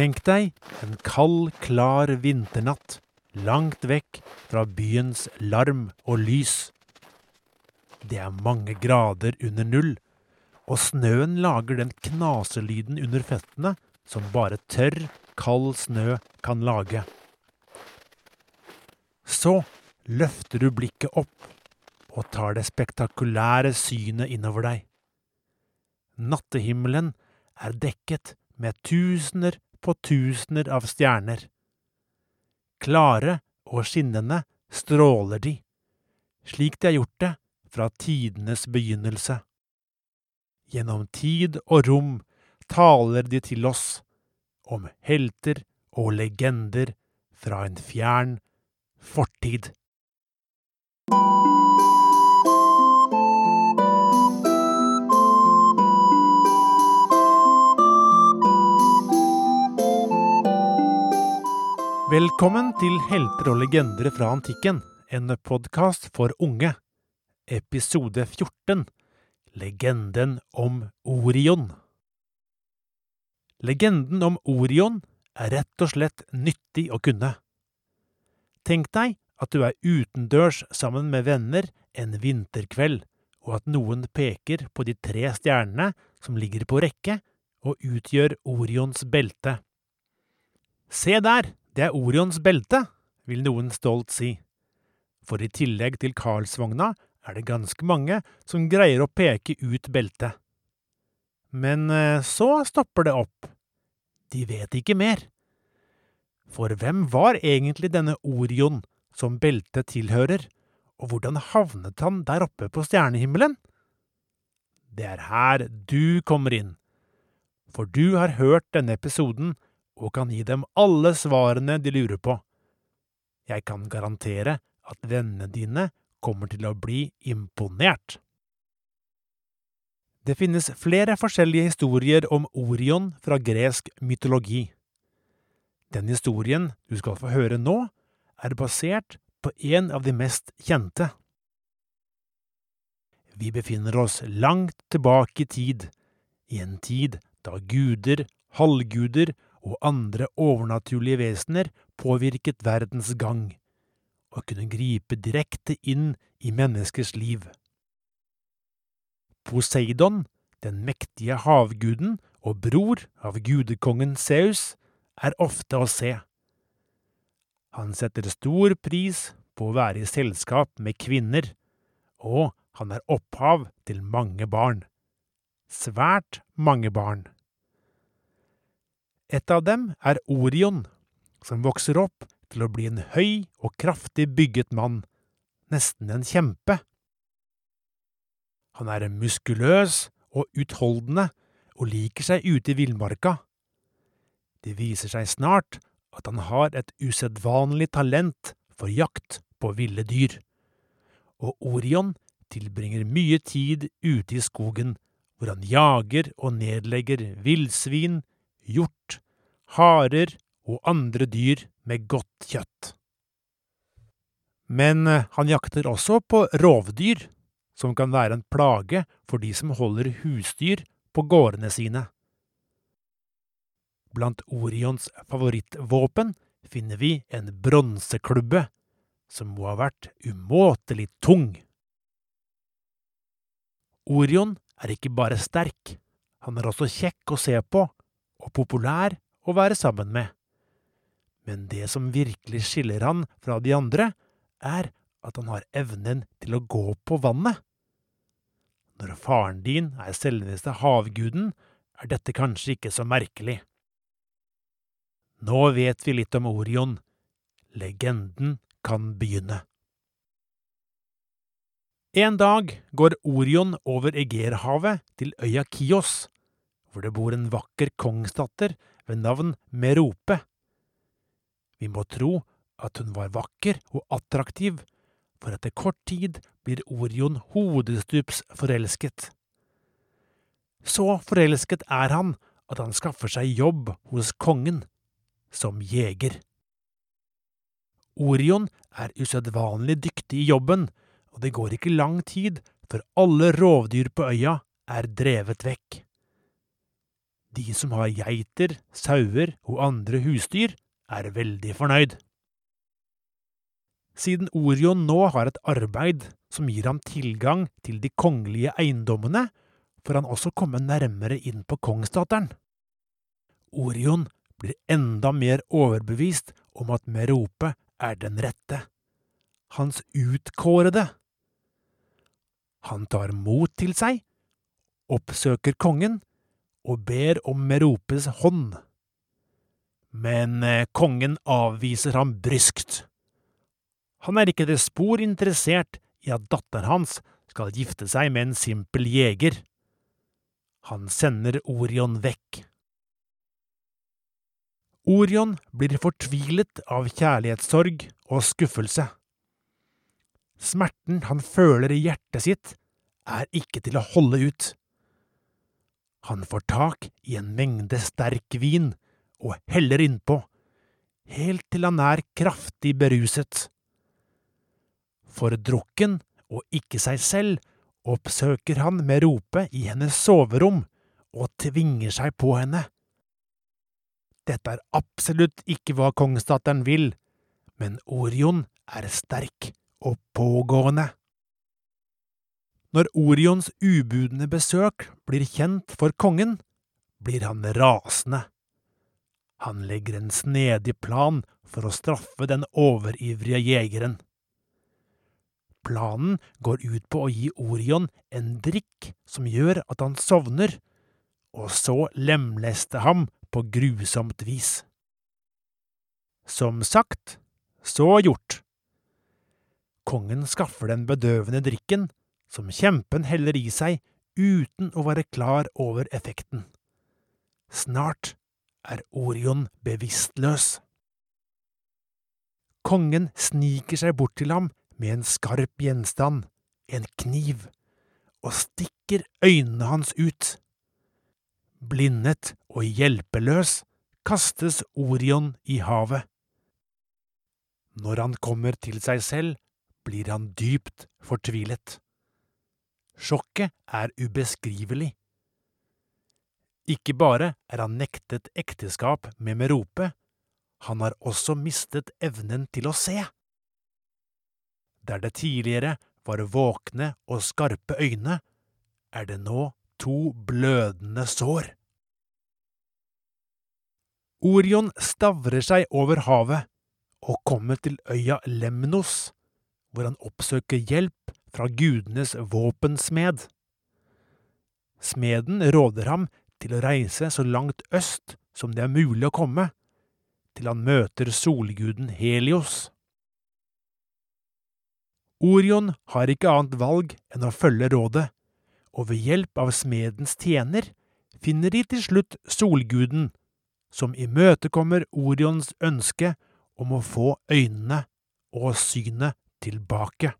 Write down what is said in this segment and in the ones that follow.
Tenk deg en kald, klar vinternatt langt vekk fra byens larm og lys. Det er mange grader under null, og snøen lager den knaselyden under føttene som bare tørr, kald snø kan lage. Så løfter du blikket opp og tar det spektakulære synet innover deg. Nattehimmelen er dekket med tusener på tusener av stjerner. Klare og skinnende stråler de, slik de har gjort det fra tidenes begynnelse. Gjennom tid og rom taler de til oss om helter og legender fra en fjern fortid. Velkommen til Helter og legender fra antikken, en podkast for unge. Episode 14 Legenden om Orion. Legenden om Orion er rett og slett nyttig å kunne. Tenk deg at du er utendørs sammen med venner en vinterkveld, og at noen peker på de tre stjernene som ligger på rekke og utgjør Orions belte. Se der, det er Orions belte, vil noen stolt si. For i tillegg til Karlsvogna er det ganske mange som greier å peke ut beltet. Men eh, så stopper det opp. De vet ikke mer. For hvem var egentlig denne Orion som beltet tilhører, og hvordan havnet han der oppe på stjernehimmelen? Det er her du kommer inn, for du har hørt denne episoden og kan gi dem alle svarene de lurer på. Jeg kan garantere at vennene dine kommer til å bli imponert. Det finnes flere forskjellige historier om Orion fra gresk mytologi. Den historien du skal få høre nå, er basert på en av de mest kjente. Vi befinner oss langt tilbake i tid, i en tid da guder, halvguder og andre overnaturlige vesener påvirket verdens gang, og kunne gripe direkte inn i menneskers liv. Poseidon, den mektige havguden og bror av gudekongen Zeus, er ofte å se. Han setter stor pris på å være i selskap med kvinner, og han er opphav til mange barn. Svært mange barn. Et av dem er Orion, som vokser opp til å bli en høy og kraftig bygget mann, nesten en kjempe. Han er muskuløs og utholdende og liker seg ute i villmarka. Det viser seg snart at han har et usedvanlig talent for jakt på ville dyr, og Orion tilbringer mye tid ute i skogen, hvor han jager og nedlegger villsvin, hjort, harer og andre dyr med godt kjøtt. Men eh, han jakter også på rovdyr, som kan være en plage for de som holder husdyr på gårdene sine. Blant Orions favorittvåpen finner vi en bronseklubbe, som må ha vært umåtelig tung. Orion er ikke bare sterk, han er også kjekk å se på og populær å være sammen med. Men det som virkelig skiller han fra de andre, er at han har evnen til å gå på vannet. Når faren din er selveste havguden, er dette kanskje ikke så merkelig. Nå vet vi litt om Orion. Legenden kan begynne. En dag går Orion over Egerhavet til øya Kios, hvor det bor en vakker kongsdatter ved navn Merope. Vi må tro at hun var vakker og attraktiv, for etter kort tid blir Orion hodestups forelsket. Så forelsket er han at han skaffer seg jobb hos kongen, som jeger. Orion er usedvanlig dyktig i jobben, og det går ikke lang tid før alle rovdyr på øya er drevet vekk. De som har geiter, sauer og andre husdyr, er veldig fornøyd. Siden Orion nå har et arbeid som gir ham tilgang til de kongelige eiendommene, får han også komme nærmere inn på kongsdatteren. Orion blir enda mer overbevist om at Merope er den rette, hans utkårede. Han tar mot til seg, oppsøker kongen og ber om Meropes hånd. Men eh, kongen avviser ham bryskt. Han er ikke det spor interessert i at datteren hans skal gifte seg med en simpel jeger. Han sender Orion vekk. Orion blir fortvilet av kjærlighetssorg og skuffelse. Smerten han føler i hjertet sitt, er ikke til å holde ut. Han får tak i en mengde sterk vin og heller innpå, helt til han er kraftig beruset. Fordrukken og ikke seg selv oppsøker han med rope i hennes soverom og tvinger seg på henne. Dette er absolutt ikke hva kongsdatteren vil, men Orion er sterk og pågående. Når Orions ubudne besøk blir kjent for kongen, blir han rasende. Han legger en snedig plan for å straffe den overivrige jegeren. Planen går ut på å gi Orion en drikk som gjør at han sovner, og så lemleste ham på grusomt vis. Som sagt, så gjort. Kongen skaffer den bedøvende drikken, som kjempen heller i seg uten å være klar over effekten. Snart er Orion bevisstløs. Kongen sniker seg bort til ham med en skarp gjenstand, en kniv, og stikker øynene hans ut. Blindet og hjelpeløs kastes Orion i havet. Når han kommer til seg selv, blir han dypt fortvilet. Sjokket er ubeskrivelig. Ikke bare er han nektet ekteskap med Merope, han har også mistet evnen til å se. Der det tidligere var våkne og skarpe øyne, er det nå to blødende sår. Orion stavrer seg over havet og kommer til øya Lemnos, hvor han oppsøker hjelp fra gudenes våpensmed. Smeden råder ham til å reise så langt øst som det er mulig å komme, til han møter solguden Helios. Orion har ikke annet valg enn å følge rådet, og ved hjelp av smedens tjener finner de til slutt solguden, som imøtekommer Orions ønske om å få øynene og synet tilbake.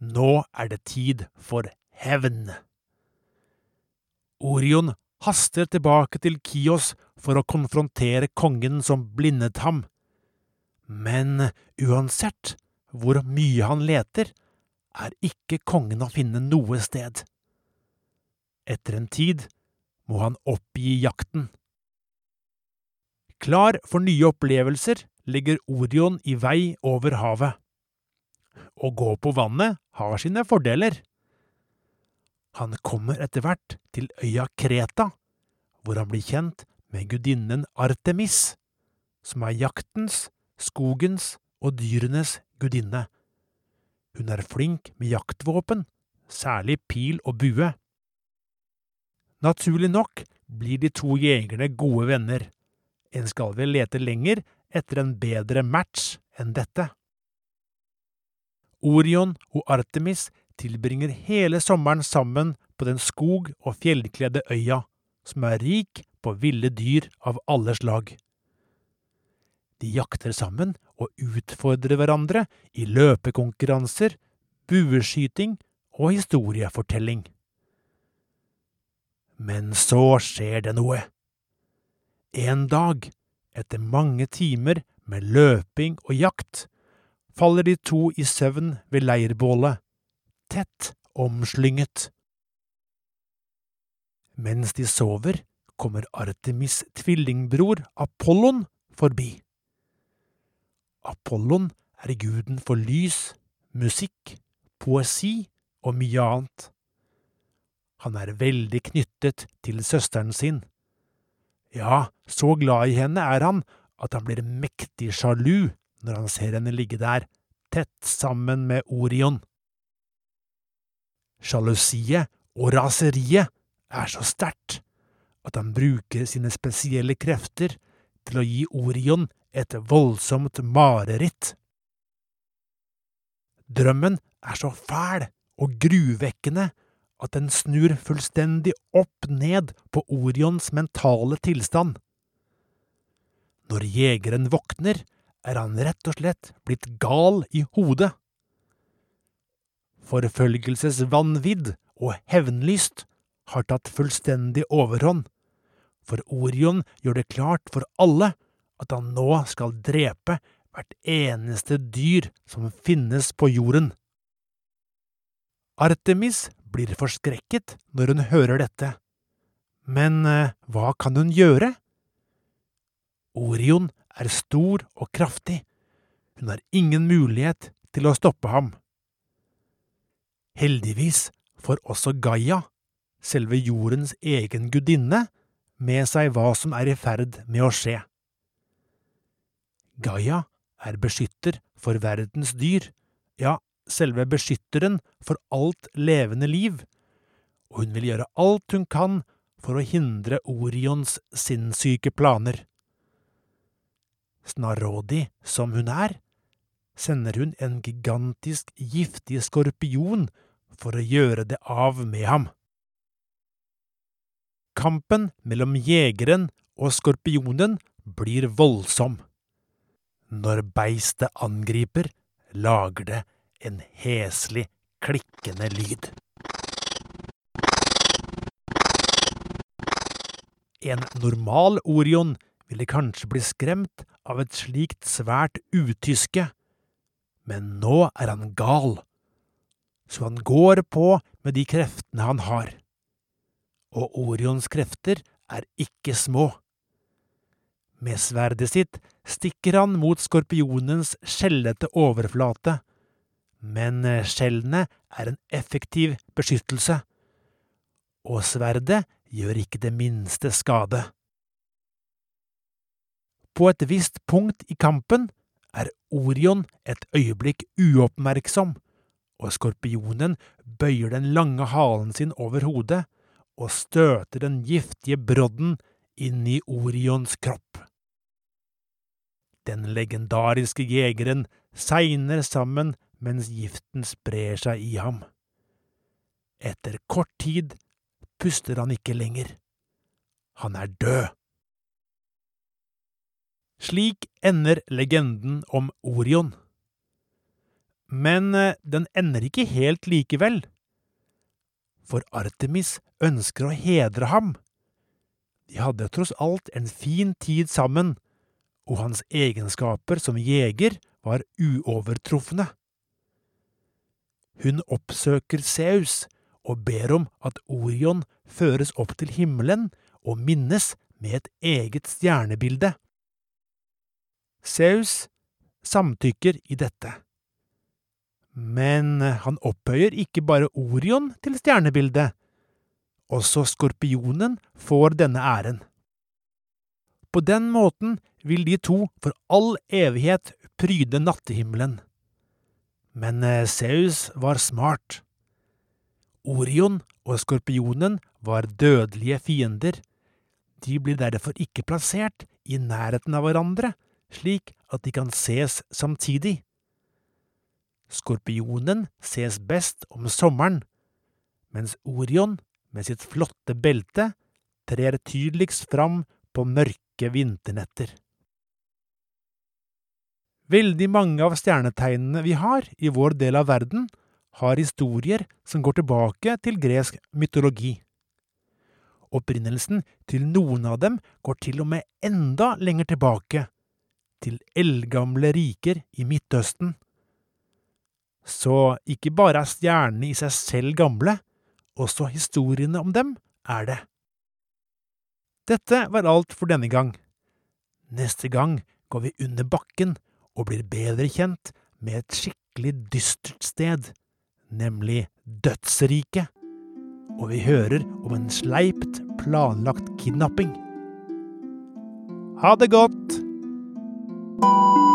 Nå er det tid for hevn. Orion haster tilbake til Kios for å konfrontere kongen som blindet ham. Men uansett hvor mye han leter, er ikke kongen å finne noe sted. Etter en tid må han oppgi jakten. Klar for nye opplevelser ligger Orion i vei over havet. Å gå på vannet har sine fordeler. Han kommer etter hvert til øya Kreta, hvor han blir kjent med gudinnen Artemis, som er jaktens, skogens og dyrenes gudinne. Hun er flink med jaktvåpen, særlig pil og bue. Naturlig nok blir de to jegerne gode venner. En skal vel lete lenger etter en bedre match enn dette. Orion og Artemis tilbringer hele sommeren sammen på den skog- og fjellkledde øya, som er rik på ville dyr av alle slag. De jakter sammen og utfordrer hverandre i løpekonkurranser, bueskyting og historiefortelling. Men så skjer det noe. En dag, etter mange timer med løping og jakt, faller de to i søvn ved leirbålet, tett omslynget. Mens de sover, kommer Artemis' tvillingbror Apollon forbi. Apollon er guden for lys, musikk, poesi og mye annet. Han er veldig knyttet til søsteren sin. Ja, så glad i henne er han at han blir mektig sjalu når han ser henne ligge der, tett sammen med Orion. Sjalusiet og raseriet er så sterkt at han bruker sine spesielle krefter til å gi Orion et voldsomt mareritt. Drømmen er så fæl og gruvekkende at den snur fullstendig opp ned på Orions mentale tilstand. Når jegeren våkner, er han rett og slett blitt gal i hodet. Forfølgelsesvanvidd og hevnlyst har tatt fullstendig overhånd, for Orion gjør det klart for alle at han nå skal drepe hvert eneste dyr som finnes på jorden. Artemis blir forskrekket når hun hører dette, men eh, hva kan hun gjøre? Orion er stor og kraftig, hun har ingen mulighet til å stoppe ham. Heldigvis får også Gaia, selve jordens egen gudinne, med seg hva som er i ferd med å skje. Gaia er beskytter for verdens dyr, ja, selve beskytteren for alt levende liv, og hun vil gjøre alt hun kan for å hindre Orions sinnssyke planer. Snarrådig som hun er, sender hun en gigantisk giftig skorpion for å gjøre det av med ham. Kampen mellom jegeren og skorpionen blir voldsom. Når beistet angriper, lager det en heslig, klikkende lyd. En normal Orion ville kanskje bli skremt av et slikt svært utyske, men nå er han gal, så han går på med de kreftene han har. Og Orions krefter er ikke små. Med sverdet sitt stikker han mot skorpionens skjellete overflate, men skjellene er en effektiv beskyttelse, og sverdet gjør ikke det minste skade. På et visst punkt i kampen er Orion et øyeblikk uoppmerksom, og skorpionen bøyer den lange halen sin over hodet og støter den giftige brodden inn i Orions kropp. Den legendariske jegeren segner sammen mens giften sprer seg i ham. Etter kort tid puster han ikke lenger. Han er død. Slik ender legenden om Orion. Men eh, den ender ikke helt likevel. For Artemis ønsker å hedre ham. De hadde tross alt en fin tid sammen, og hans egenskaper som jeger var uovertrufne. Hun oppsøker Zeus og ber om at Orion føres opp til himmelen og minnes med et eget stjernebilde. Zeus samtykker i dette. Men han opphøyer ikke bare Orion til stjernebildet. Også skorpionen får denne æren. På den måten vil de to for all evighet pryde nattehimmelen. Men Zeus var smart. Orion og skorpionen var dødelige fiender. De blir derfor ikke plassert i nærheten av hverandre, slik at de kan ses samtidig. Skorpionen ses best om sommeren, mens Orion med sitt flotte belte trer tydeligst fram på mørke vinternetter. Veldig mange av stjernetegnene vi har i vår del av verden, har historier som går tilbake til gresk mytologi. Opprinnelsen til noen av dem går til og med enda lenger tilbake, til eldgamle riker i Midtøsten. Så ikke bare er stjernene i seg selv gamle, også historiene om dem er det. Dette var alt for denne gang. Neste gang går vi under bakken og blir bedre kjent med et skikkelig dystert sted, nemlig Dødsriket. Og vi hører om en sleipt planlagt kidnapping. Ha det godt! you